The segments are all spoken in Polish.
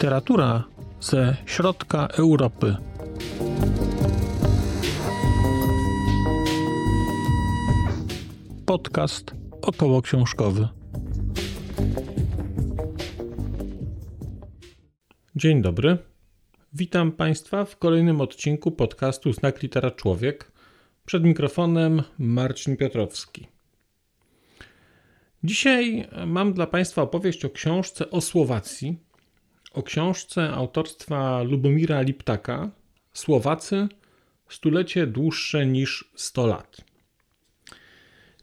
Literatura ze środka Europy. Podcast około książkowy. Dzień dobry. Witam Państwa w kolejnym odcinku podcastu Znak Litera Człowiek. Przed mikrofonem Marcin Piotrowski. Dzisiaj mam dla Państwa opowieść o książce o Słowacji, o książce autorstwa Lubomira Liptaka Słowacy stulecie dłuższe niż 100 lat.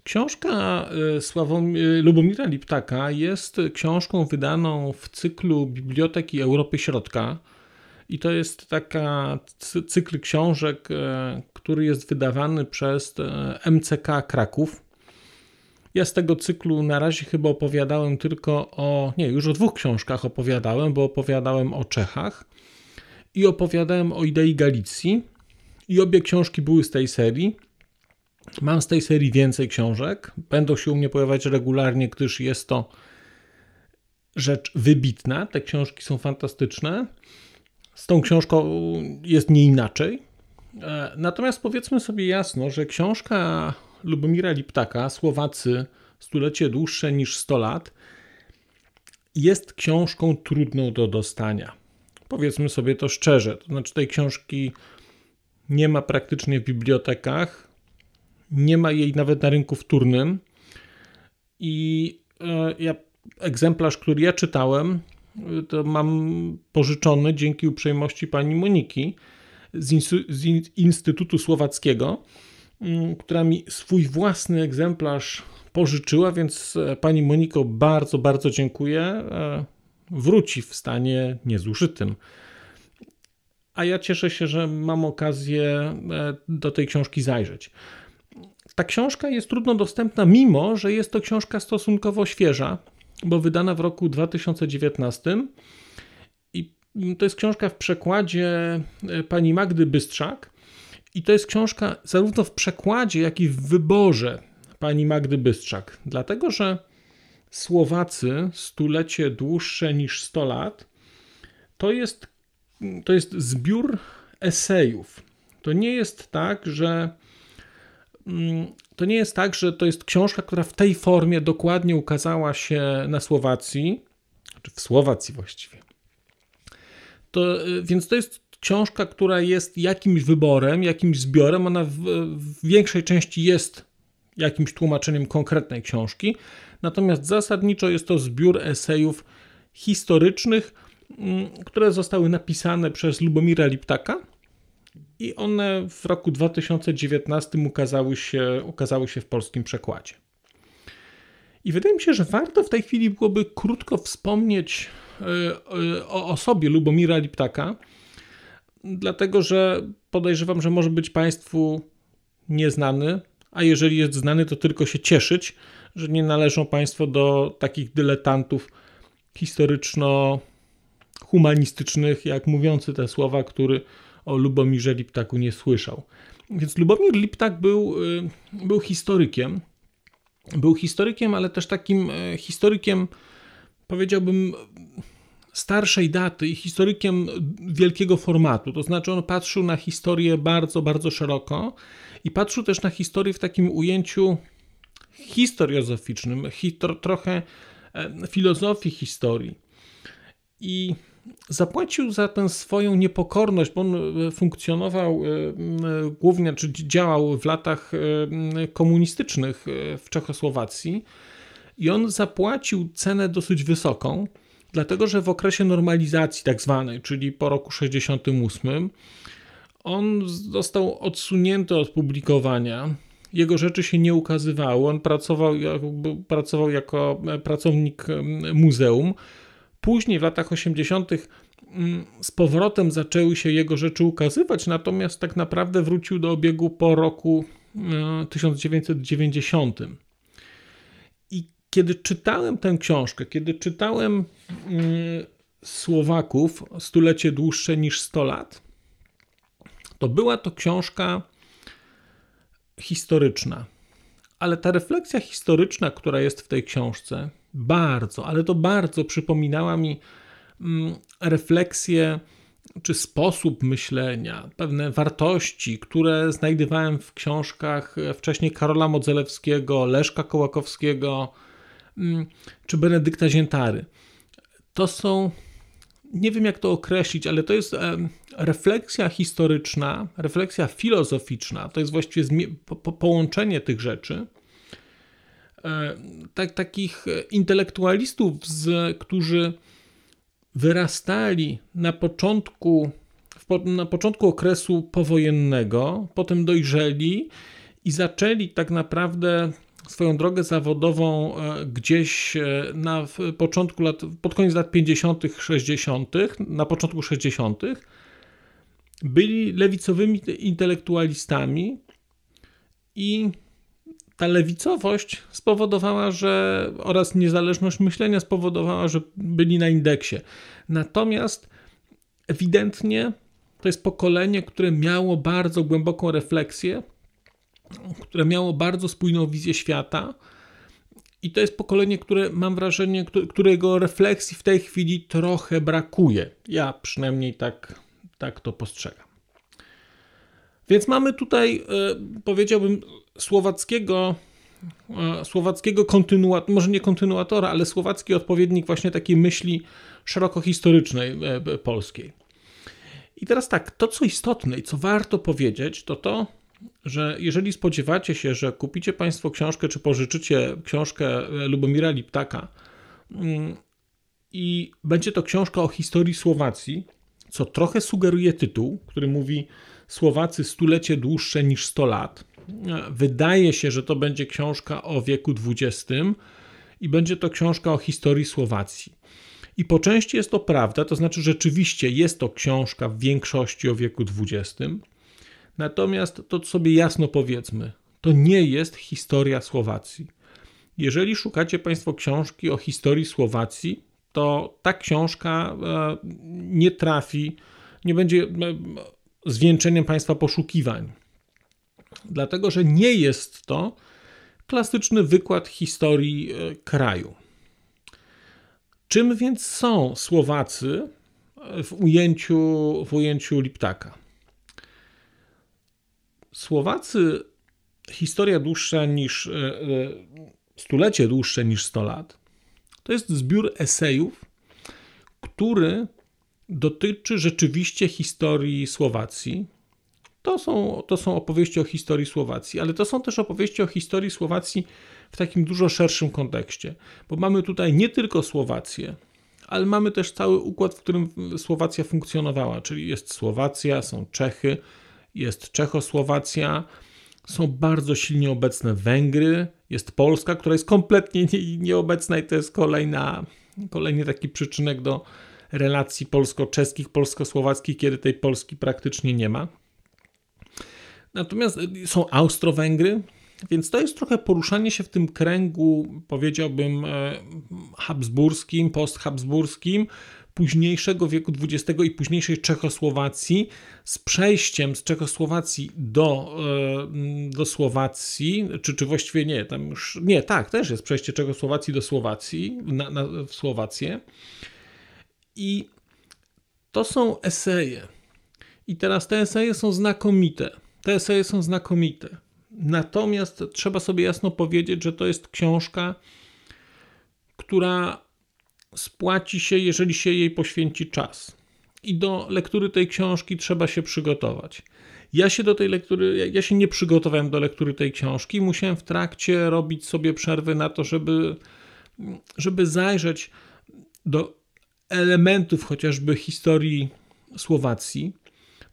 Książka y, y, Lubomira Liptaka jest książką wydaną w cyklu Biblioteki Europy Środka i to jest taka cykl książek, y, który jest wydawany przez MCK Kraków. Ja z tego cyklu na razie chyba opowiadałem tylko o, nie, już o dwóch książkach opowiadałem, bo opowiadałem o Czechach i opowiadałem o idei Galicji. I obie książki były z tej serii. Mam z tej serii więcej książek. Będą się u mnie pojawiać regularnie, gdyż jest to rzecz wybitna. Te książki są fantastyczne. Z tą książką jest nie inaczej. E, natomiast powiedzmy sobie jasno, że książka Lubomira Liptaka, Słowacy, stulecie dłuższe niż 100 lat, jest książką trudną do dostania. Powiedzmy sobie to szczerze. To znaczy, tej książki nie ma praktycznie w bibliotekach, nie ma jej nawet na rynku wtórnym. I e, ja, egzemplarz, który ja czytałem, to mam pożyczony dzięki uprzejmości pani Moniki z, z Instytutu Słowackiego, mm, która mi swój własny egzemplarz pożyczyła, więc e, pani Moniko bardzo, bardzo dziękuję. E, wróci w stanie niezużytym. A ja cieszę się, że mam okazję do tej książki zajrzeć ta książka jest trudno dostępna, mimo że jest to książka stosunkowo świeża, bo wydana w roku 2019. I to jest książka w przekładzie e, pani Magdy Bystrzak. I to jest książka zarówno w przekładzie, jak i w wyborze pani Magdy Bystrzak. Dlatego, że Słowacy stulecie dłuższe niż 100 lat to jest, to jest zbiór esejów. To nie jest tak, że Mm, to nie jest tak, że to jest książka, która w tej formie dokładnie ukazała się na Słowacji, czy w Słowacji właściwie. To, y, więc to jest książka, która jest jakimś wyborem, jakimś zbiorem. Ona w, w większej części jest jakimś tłumaczeniem konkretnej książki, natomiast zasadniczo jest to zbiór esejów historycznych, mm, które zostały napisane przez Lubomira Liptaka i one w roku 2019 ukazały się, ukazały się w polskim przekładzie. I wydaje mi się, że warto w tej chwili byłoby krótko wspomnieć e, o osobie Lubomira Liptaka, dlatego że podejrzewam, że może być Państwu nieznany, a jeżeli jest znany, to tylko się cieszyć, że nie należą Państwo do takich dyletantów historyczno-humanistycznych, jak mówiący te słowa, który o Lubomirze Liptaku nie słyszał. Więc Lubomir Liptak był, y, był historykiem. Był historykiem, ale też takim y, historykiem, powiedziałbym, starszej daty i historykiem wielkiego formatu. To znaczy, on patrzył na historię bardzo, bardzo szeroko i patrzył też na historię w takim ujęciu historiozoficznym, trochę e, filozofii historii. I zapłacił za tę swoją niepokorność, bo on e, funkcjonował e, głównie, czy działał w latach e, komunistycznych w Czechosłowacji i on zapłacił cenę dosyć wysoką, dlatego że w okresie normalizacji tak zwanej, czyli po roku 68, on został odsunięty od publikowania. Jego rzeczy się nie ukazywały. On pracował, pracował jako pracownik muzeum Później w latach 80. Mm, z powrotem zaczęły się jego rzeczy ukazywać, natomiast tak naprawdę wrócił do obiegu po roku 1990. E, I kiedy czytałem tę książkę, kiedy czytałem mm, Słowaków stulecie dłuższe niż 100 lat, to była to książka historyczna. Ale ta refleksja historyczna, która jest w tej książce, bardzo, ale to bardzo przypominała mi mm, refleksję czy sposób myślenia, pewne wartości, które znajdowałem w książkach wcześniej Karola Modzelewskiego, Leszka Kołakowskiego mm, czy Benedykta Ziętary. To są, nie wiem jak to określić, ale to jest refleksja historyczna, refleksja filozoficzna, to jest właściwie połączenie tych rzeczy. E, tak, takich intelektualistów, z, którzy wyrastali na początku, na początku okresu powojennego, potem dojrzeli i zaczęli tak naprawdę swoją drogę zawodową e, gdzieś e, na początku lat, pod koniec lat 50., 60., na początku 60., byli lewicowymi intelektualistami i ta lewicowość spowodowała, że oraz niezależność myślenia spowodowała, że byli na indeksie. Natomiast ewidentnie to jest pokolenie, które miało bardzo głęboką refleksję, które miało bardzo spójną wizję świata. I to jest pokolenie, które mam wrażenie, którego refleksji w tej chwili trochę brakuje. Ja przynajmniej tak, tak to postrzegam. Więc mamy tutaj, e, powiedziałbym, słowackiego, e, słowackiego kontynuatora, może nie kontynuatora, ale słowacki odpowiednik właśnie takiej myśli szeroko historycznej e, polskiej. I teraz tak, to co istotne i co warto powiedzieć, to to, że jeżeli spodziewacie się, że kupicie Państwo książkę, czy pożyczycie książkę Lubomira Liptaka mm, i będzie to książka o historii Słowacji, co trochę sugeruje tytuł, który mówi Słowacy stulecie dłuższe niż 100 lat. Wydaje się, że to będzie książka o wieku XX i będzie to książka o historii Słowacji. I po części jest to prawda, to znaczy rzeczywiście jest to książka w większości o wieku XX. Natomiast to sobie jasno powiedzmy, to nie jest historia Słowacji. Jeżeli szukacie Państwo książki o historii Słowacji, to ta książka e, nie trafi, nie będzie e, zwieńczeniem Państwa poszukiwań. Dlatego, że nie jest to klasyczny wykład historii e, kraju. Czym więc są Słowacy w ujęciu, w ujęciu Liptaka? Słowacy, historia dłuższa niż, e, e, stulecie dłuższe niż 100 lat, to jest zbiór esejów, który dotyczy rzeczywiście historii Słowacji. To są, to są opowieści o historii Słowacji, ale to są też opowieści o historii Słowacji w takim dużo szerszym kontekście, bo mamy tutaj nie tylko Słowację, ale mamy też cały układ, w którym Słowacja funkcjonowała, czyli jest Słowacja, są Czechy, jest Czechosłowacja, są bardzo silnie obecne Węgry, jest Polska, która jest kompletnie nieobecna i to jest kolejna, kolejny taki przyczynek do relacji polsko-czeskich, polsko-słowackich, kiedy tej Polski praktycznie nie ma. Natomiast są Austro-Węgry, więc to jest trochę poruszanie się w tym kręgu, powiedziałbym, e, habsburskim, post-habsburskim, późniejszego wieku XX i późniejszej Czechosłowacji, z przejściem z Czechosłowacji do, e, do Słowacji, czy, czy właściwie nie, tam już, nie, tak, też jest przejście Czechosłowacji do Słowacji, na, na, w Słowację. I to są eseje. I teraz te eseje są znakomite. Te eseje są znakomite. Natomiast trzeba sobie jasno powiedzieć, że to jest książka, która spłaci się, jeżeli się jej poświęci czas. I do lektury tej książki trzeba się przygotować. Ja się do tej lektury, ja się nie przygotowałem do lektury tej książki. Musiałem w trakcie robić sobie przerwy na to, żeby, żeby zajrzeć do elementów chociażby historii Słowacji.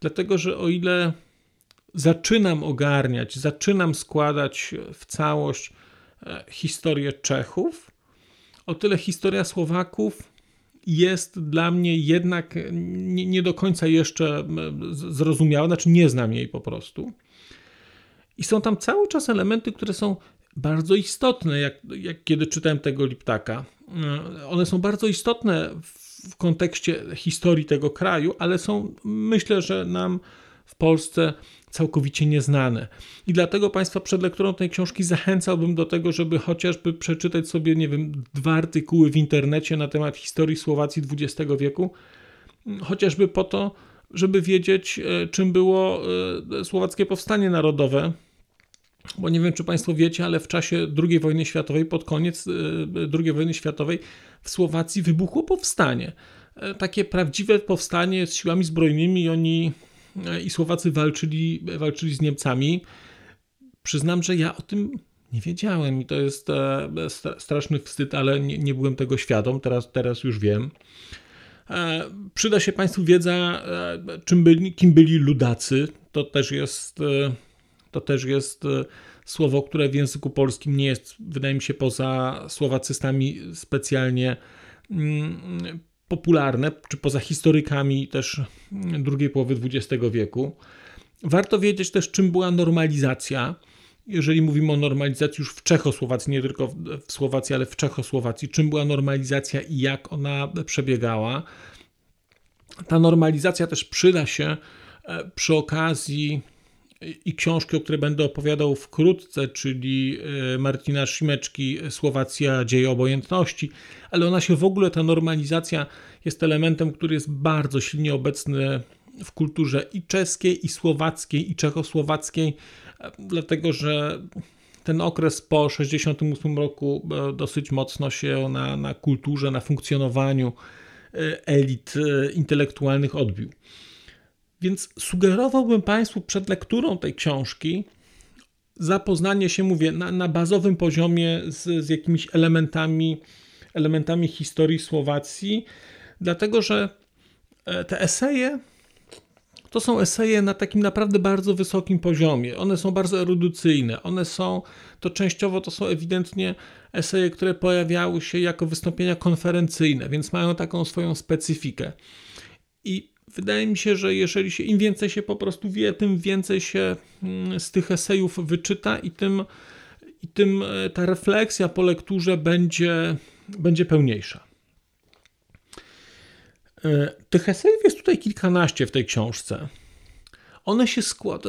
Dlatego, że o ile zaczynam ogarniać, zaczynam składać w całość e, historię Czechów, o tyle historia Słowaków jest dla mnie jednak nie, nie, do końca jeszcze zrozumiała, znaczy nie znam jej po prostu. I są tam cały czas elementy, które są bardzo istotne, jak, jak kiedy czytałem tego Liptaka. E, one są bardzo istotne w kontekście historii tego kraju, ale są, myślę, że nam w Polsce całkowicie nieznane. I dlatego Państwa przed lekturą tej książki zachęcałbym do tego, żeby chociażby przeczytać sobie, nie wiem, dwa artykuły w internecie na temat historii Słowacji XX wieku, chociażby po to, żeby wiedzieć, e, czym było e, słowackie powstanie narodowe. Bo nie wiem, czy Państwo wiecie, ale w czasie II wojny światowej, pod koniec e, II wojny światowej, w Słowacji wybuchło powstanie. Takie prawdziwe powstanie z siłami zbrojnymi, i oni i Słowacy walczyli, walczyli z Niemcami. Przyznam, że ja o tym nie wiedziałem i to jest straszny wstyd, ale nie, nie byłem tego świadom, teraz, teraz już wiem. E, przyda się Państwu wiedza, e, czym byli, kim byli ludacy. To też jest, e, to też jest słowo, które w języku polskim nie jest, wydaje mi się, poza słowacystami specjalnie mm, popularne, czy poza historykami też drugiej połowy XX wieku. Warto wiedzieć też, czym była normalizacja. Jeżeli mówimy o normalizacji już w Czechosłowacji, nie tylko w Słowacji, ale w Czechosłowacji, czym była normalizacja i jak ona przebiegała. Ta normalizacja też przyda się e, przy okazji i książki, o której będę opowiadał wkrótce, czyli e, Martina Szymeczki Słowacja dzieje obojętności, ale ona się w ogóle, ta normalizacja jest elementem, który jest bardzo silnie obecny w kulturze i czeskiej, i słowackiej, i czechosłowackiej, e, dlatego że ten okres po 1968 roku e, dosyć mocno się na, na kulturze, na funkcjonowaniu elit intelektualnych odbił. Więc sugerowałbym Państwu przed lekturą tej książki zapoznanie się, mówię, na, na bazowym poziomie z, z jakimiś elementami, elementami historii Słowacji, dlatego że e, te eseje to są eseje na takim naprawdę bardzo wysokim poziomie. One są bardzo erudycyjne. One są, to częściowo to są ewidentnie eseje, które pojawiały się jako wystąpienia konferencyjne, więc mają taką swoją specyfikę. Wydaje mi się, że jeżeli się im więcej się po prostu wie, tym więcej się mm, z tych esejów wyczyta i tym, i tym e, ta refleksja po lekturze będzie, będzie pełniejsza. E, tych esejów jest tutaj kilkanaście w tej książce. One się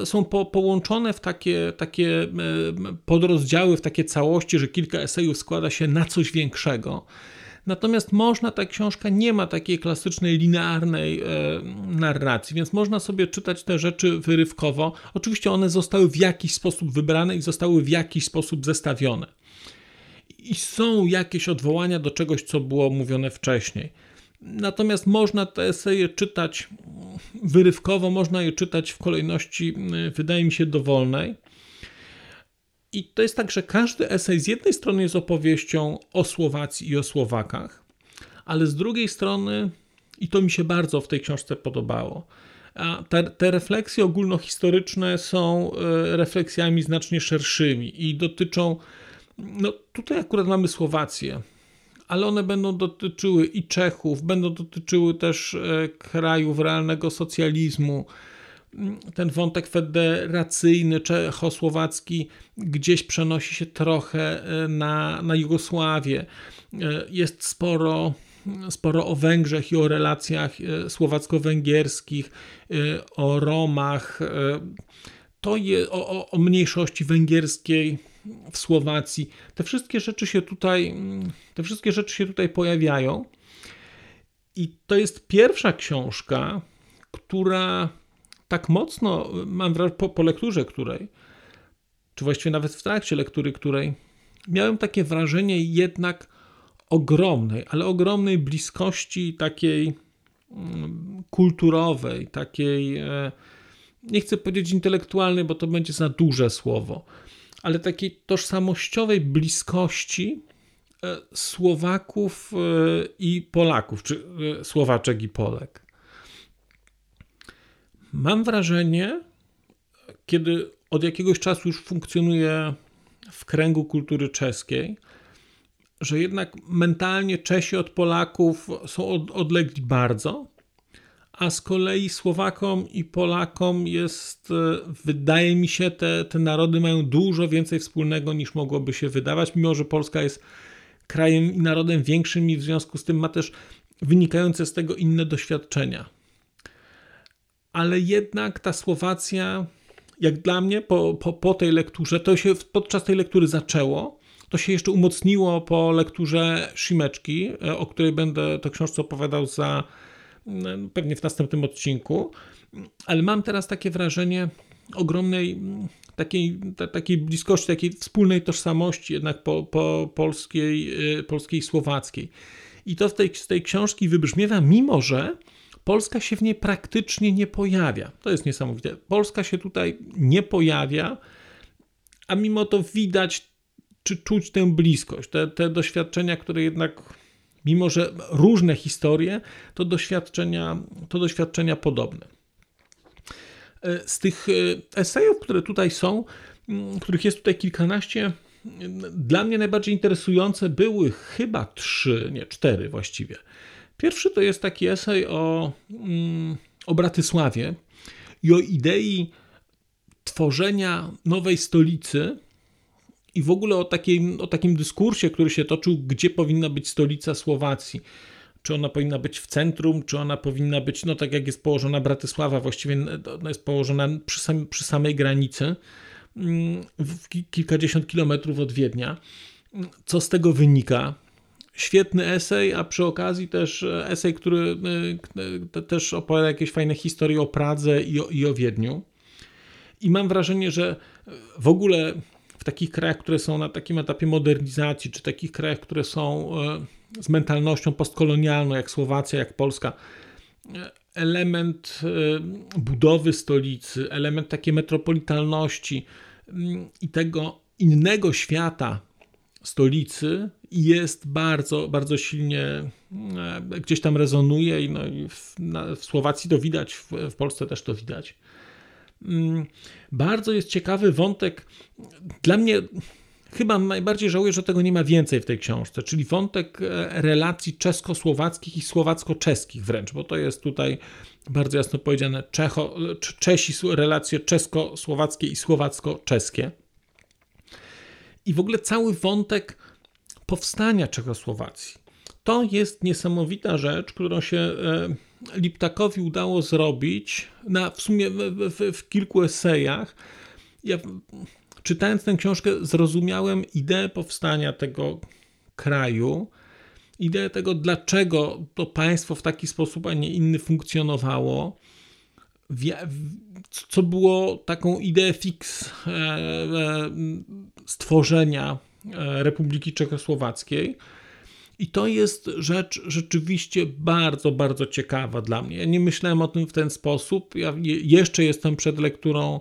są po, połączone w takie, takie e, podrozdziały, w takie całości, że kilka esejów składa się na coś większego. Natomiast można, ta książka nie ma takiej klasycznej, linearnej e, narracji, więc można sobie czytać te rzeczy wyrywkowo. Oczywiście one zostały w jakiś sposób wybrane i zostały w jakiś sposób zestawione. I są jakieś odwołania do czegoś, co było mówione wcześniej. Natomiast można te eseje czytać wyrywkowo, można je czytać w kolejności, wydaje mi się, dowolnej. I to jest tak, że każdy esej z jednej strony jest opowieścią o Słowacji i o Słowakach, ale z drugiej strony, i to mi się bardzo w tej książce podobało, te, te refleksje ogólnohistoryczne są e, refleksjami znacznie szerszymi i dotyczą, no tutaj akurat mamy Słowację, ale one będą dotyczyły i Czechów, będą dotyczyły też e, krajów realnego socjalizmu, ten wątek federacyjny czechosłowacki gdzieś przenosi się trochę e, na, na Jugosławię. E, jest sporo, sporo o Węgrzech i o relacjach e, słowacko-węgierskich, o Romach. To je, o, o mniejszości węgierskiej w Słowacji. Te wszystkie rzeczy się tutaj, te wszystkie rzeczy się tutaj pojawiają. I to jest pierwsza książka, która tak mocno, mam wrażenie, po, po lekturze której, czy właściwie nawet w trakcie lektury której, miałem takie wrażenie jednak ogromnej, ale ogromnej bliskości takiej mm, kulturowej, takiej, e, nie chcę powiedzieć intelektualnej, bo to będzie za duże słowo, ale takiej tożsamościowej bliskości e, Słowaków e, i Polaków, czy Słowaczek i Polek. Mam wrażenie, kiedy od jakiegoś czasu już funkcjonuję w kręgu kultury czeskiej, że jednak mentalnie Czesi od Polaków są od, odlegli bardzo, a z kolei Słowakom i Polakom jest, e, wydaje mi się, te, te narody mają dużo więcej wspólnego niż mogłoby się wydawać, mimo że Polska jest krajem i narodem większym i w związku z tym ma też wynikające z tego inne doświadczenia ale jednak ta Słowacja, jak dla mnie, po, po, po tej lekturze, to się podczas tej lektury zaczęło. To się jeszcze umocniło po lekturze Szymeczki, e, o której będę to książce opowiadał za pewnie w następnym odcinku. Ale mam teraz takie wrażenie ogromnej takiej, takiej bliskości, takiej wspólnej tożsamości jednak po, po polskiej, y, polskiej słowackiej. I to w tej, z tej książki wybrzmiewa, mimo że Polska się w niej praktycznie nie pojawia. To jest niesamowite. Polska się tutaj nie pojawia, a mimo to widać czy czuć tę bliskość, te, te doświadczenia, które jednak, mimo że różne historie, to doświadczenia, to doświadczenia podobne. E, z tych e, esejów, które tutaj są, których jest tutaj kilkanaście, dla mnie najbardziej interesujące były chyba trzy, nie cztery właściwie. Pierwszy to jest taki esej o, o Bratysławie i o idei tworzenia nowej stolicy i w ogóle o, takiej, o takim dyskursie, który się toczył, gdzie powinna być stolica Słowacji czy ona powinna być w centrum, czy ona powinna być, no tak jak jest położona Bratysława, właściwie ona jest położona przy, sam, przy samej granicy, mm, w kilkadziesiąt kilometrów od Wiednia. Co z tego wynika? Świetny esej, a przy okazji też esej, który e, też opowiada jakieś fajne historie o Pradze i o, i o Wiedniu. I mam wrażenie, że w ogóle w takich krajach, które są na takim etapie modernizacji, czy takich krajach, które są e, z mentalnością postkolonialną, jak Słowacja, jak Polska, element e, budowy stolicy, element takiej metropolitalności mm, i tego innego świata stolicy jest bardzo, bardzo silnie e, gdzieś tam rezonuje i, no, i w, na, w, Słowacji to widać, w, w Polsce też to widać. Mm, bardzo jest ciekawy wątek. Dla mnie chyba najbardziej żałuję, że tego nie ma więcej w tej książce, czyli wątek e, relacji czesko-słowackich i słowacko-czeskich wręcz, bo to jest tutaj bardzo jasno powiedziane, Czecho, Czesi, relacje czesko-słowackie i słowacko-czeskie. I w ogóle cały wątek powstania Czechosłowacji. To jest niesamowita rzecz, którą się e, Liptakowi udało zrobić na, w sumie w, w, w kilku esejach. Ja czytając tę książkę, zrozumiałem ideę powstania tego kraju, ideę tego, dlaczego to państwo w taki sposób, a nie inny funkcjonowało, co było taką ideę fix e, e, stworzenia e, Republiki Czechosłowackiej. I to jest rzecz rzeczywiście bardzo, bardzo ciekawa dla mnie. Ja nie myślałem o tym w ten sposób. Ja jeszcze jestem przed lekturą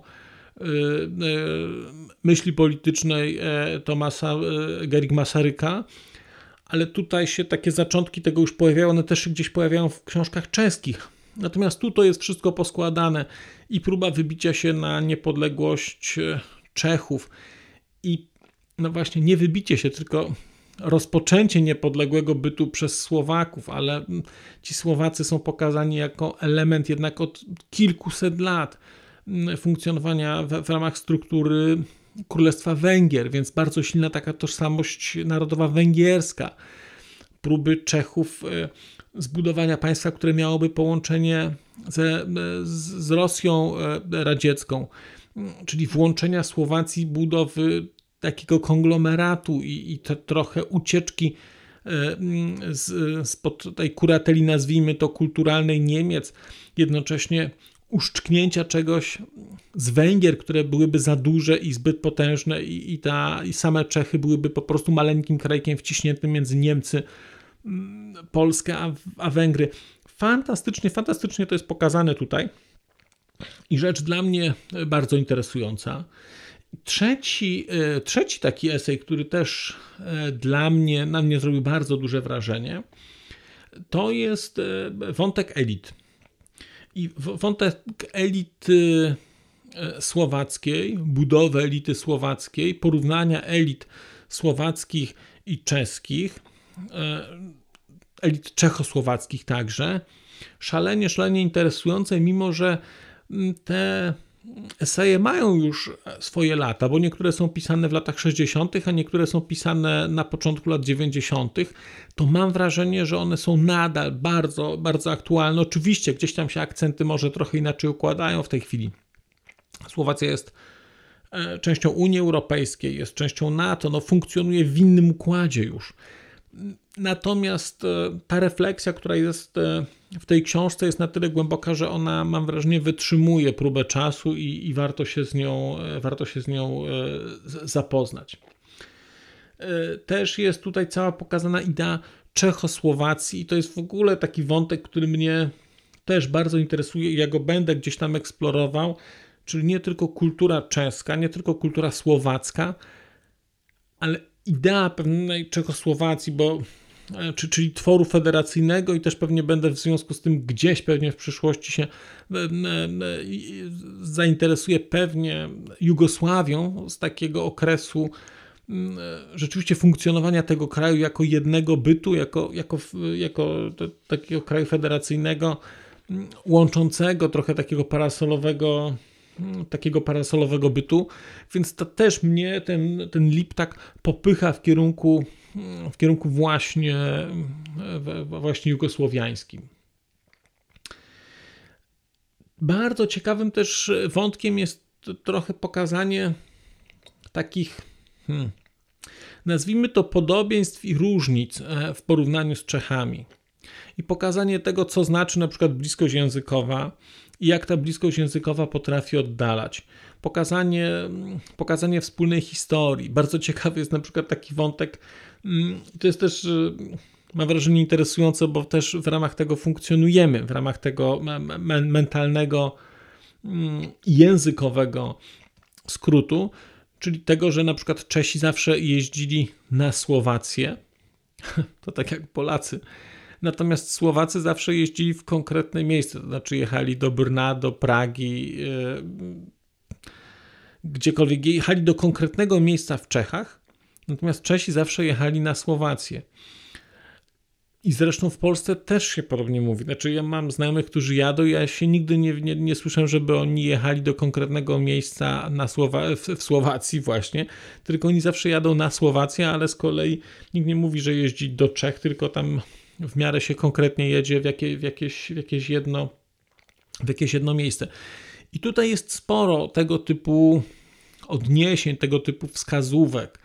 myśli politycznej Tomasa e, Gerig Masaryka, ale tutaj się takie zaczątki tego już pojawiają, one też się gdzieś pojawiają w książkach czeskich. Natomiast tu to jest wszystko poskładane i próba wybicia się na niepodległość e, Czechów i no właśnie nie wybicie się, tylko rozpoczęcie niepodległego bytu przez Słowaków, ale ci Słowacy są pokazani jako element jednak od kilkuset lat funkcjonowania w, w ramach struktury Królestwa Węgier, więc bardzo silna taka tożsamość narodowa węgierska. Próby Czechów e, zbudowania państwa, które miałoby połączenie ze, z Rosją e, radziecką, czyli włączenia Słowacji, budowy takiego konglomeratu i, i te trochę ucieczki e, z, spod tej kurateli, nazwijmy to kulturalnej Niemiec, jednocześnie uszczknięcia czegoś z Węgier, które byłyby za duże i zbyt potężne i, i, ta, i same Czechy byłyby po prostu maleńkim krajkiem wciśniętym między Niemcy, Polskę a, Węgry. Fantastycznie, fantastycznie to jest pokazane tutaj. I rzecz dla mnie bardzo interesująca. Trzeci, e, trzeci taki esej, który też e, dla mnie, na mnie zrobił bardzo duże wrażenie, to jest e, wątek elit. I wątek elity e, słowackiej, budowy elity słowackiej, porównania elit słowackich i czeskich, e, elit czechosłowackich także, szalenie, szalenie interesujące, mimo że te eseje mają już swoje lata, bo niektóre są pisane w latach 60., a niektóre są pisane na początku lat 90., to mam wrażenie, że one są nadal bardzo, bardzo aktualne. Oczywiście gdzieś tam się akcenty może trochę inaczej układają w tej chwili. Słowacja jest e, częścią Unii Europejskiej, jest częścią NATO, no funkcjonuje w innym układzie już. Natomiast e, ta refleksja, która jest e, w tej książce, jest na tyle głęboka, że ona, mam wrażenie, wytrzymuje próbę czasu i, i warto, się z nią, e, warto się z nią zapoznać. Też jest tutaj cała pokazana idea Czechosłowacji, i to jest w ogóle taki wątek, który mnie też bardzo interesuje i ja go będę gdzieś tam eksplorował, czyli nie tylko kultura czeska, nie tylko kultura słowacka, ale idea pewnej Czechosłowacji, bo e, czy, czyli tworu federacyjnego i też pewnie będę w związku z tym gdzieś pewnie w przyszłości się e, e, zainteresuję pewnie Jugosławią z takiego okresu rzeczywiście funkcjonowania tego kraju jako jednego bytu, jako, jako, jako takiego kraju federacyjnego łączącego trochę takiego parasolowego takiego parasolowego bytu, więc to też mnie ten, ten lip tak popycha w kierunku, w kierunku właśnie, właśnie jugosłowiańskim. Bardzo ciekawym też wątkiem jest trochę pokazanie takich, hmm, nazwijmy to podobieństw i różnic e, w porównaniu z Czechami. I pokazanie tego, co znaczy na przykład bliskość językowa, i jak ta bliskość językowa potrafi oddalać. Pokazanie, pokazanie wspólnej historii. Bardzo ciekawy jest na przykład taki wątek. Mm, to jest też, y, mam wrażenie, interesujące, bo też w ramach tego funkcjonujemy, w ramach tego mentalnego mm, językowego skrótu, czyli tego, że na przykład Czesi zawsze jeździli na Słowację. To tak jak Polacy Natomiast Słowacy zawsze jeździli w konkretne miejsce, to znaczy jechali do Brna, do Pragi, yy, gdziekolwiek jechali do konkretnego miejsca w Czechach, natomiast Czesi zawsze jechali na Słowację. I zresztą w Polsce też się podobnie mówi. Znaczy, ja mam znajomych, którzy jadą, ja się nigdy nie, nie, nie słyszę, żeby oni jechali do konkretnego miejsca na Słowa w, w, Słowacji, właśnie, tylko oni zawsze jadą na Słowację, ale z kolei nikt nie mówi, że jeździ do Czech, tylko tam w miarę się konkretnie jedzie w, jakie, w, jakieś, w, jakieś jedno, w jakieś jedno miejsce. I tutaj jest sporo tego typu odniesień, tego typu wskazówek.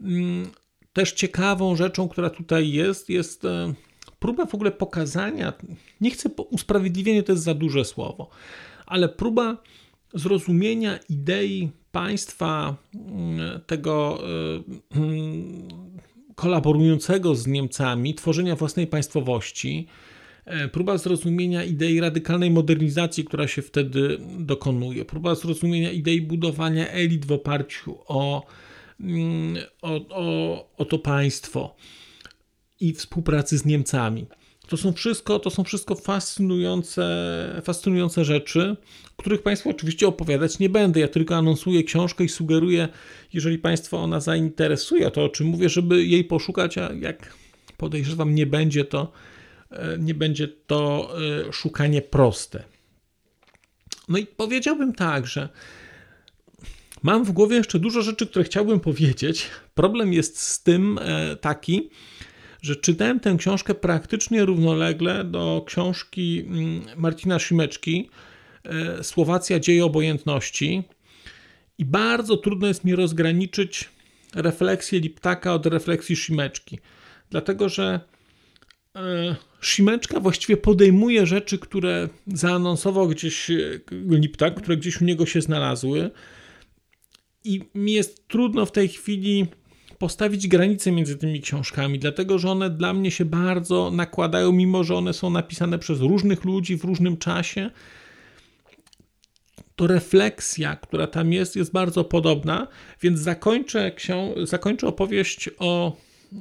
Mm, też ciekawą rzeczą, która tutaj jest, jest e, próba w ogóle pokazania, nie chcę, usprawiedliwienie to jest za duże słowo, ale próba zrozumienia idei państwa mm, tego e, mm, kolaborującego z Niemcami, tworzenia własnej państwowości, e, próba zrozumienia idei radykalnej modernizacji, która się wtedy dokonuje, próba zrozumienia idei budowania elit w oparciu o, mm, o, o, o to państwo i współpracy z Niemcami. To są wszystko, to są wszystko fascynujące, fascynujące rzeczy, których Państwu oczywiście opowiadać nie będę. Ja tylko anonsuję książkę i sugeruję, jeżeli Państwa ona zainteresuje, to o czym mówię, żeby jej poszukać, a jak podejrzewam, nie będzie to, e, nie będzie to e, szukanie proste. No i powiedziałbym tak, że mam w głowie jeszcze dużo rzeczy, które chciałbym powiedzieć. Problem jest z tym e, taki, że czytałem tę książkę praktycznie równolegle do książki mm, Marcina Szymeczki e, Słowacja dzieje obojętności. I bardzo trudno jest mi rozgraniczyć refleksję Liptaka od refleksji Szymeczki, dlatego że e, Szymeczka właściwie podejmuje rzeczy, które zaanonsował gdzieś e, Liptak, które gdzieś u niego się znalazły. I mi jest trudno w tej chwili postawić granice między tymi książkami, dlatego że one dla mnie się bardzo nakładają, mimo że one są napisane przez różnych ludzi w różnym czasie. To refleksja, która tam jest, jest bardzo podobna, więc zakończę, ksią- zakończę opowieść o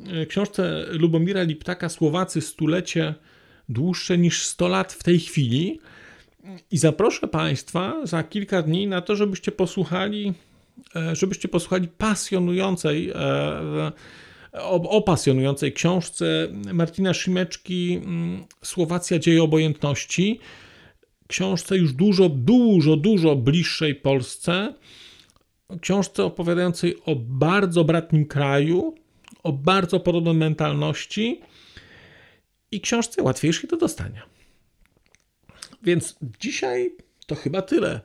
e, książce Lubomira Liptaka Słowacy stulecie dłuższe niż 100 lat w tej chwili. I zaproszę Państwa za kilka dni na to, żebyście posłuchali żebyście posłuchali pasjonującej, e, o, pasjonującej książce Martina Szymeczki mm, Słowacja dzieje obojętności, książce już dużo, dużo, dużo bliższej Polsce, książce opowiadającej o bardzo bratnim kraju, o bardzo podobnej mentalności i książce łatwiejszej do dostania. Więc dzisiaj to chyba tyle.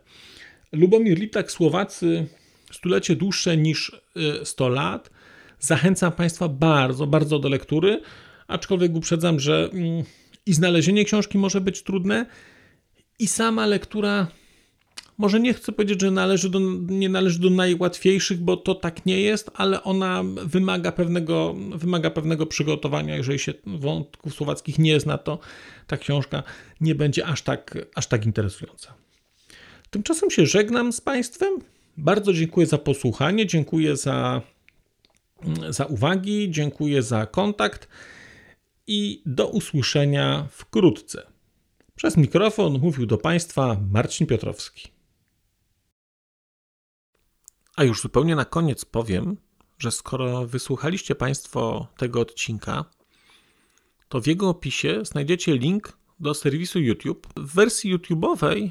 Lubomir Liptak, Słowacy, stulecie dłuższe niż 100 y, lat. Zachęcam Państwa bardzo, bardzo do lektury, aczkolwiek uprzedzam, że mm, i znalezienie książki może być trudne, i sama lektura, może nie chcę powiedzieć, że należy do, nie należy do najłatwiejszych, bo to tak nie jest, ale ona wymaga pewnego, wymaga pewnego przygotowania. Jeżeli się wątków słowackich nie zna, to ta książka nie będzie aż tak, aż tak interesująca. Tymczasem się żegnam z Państwem. Bardzo dziękuję za posłuchanie, dziękuję za, za uwagi, dziękuję za kontakt i do usłyszenia wkrótce. Przez mikrofon mówił do Państwa Marcin Piotrowski. A już zupełnie na koniec powiem, że skoro wysłuchaliście Państwo tego odcinka, to w jego opisie znajdziecie link do serwisu YouTube. W wersji YouTube'owej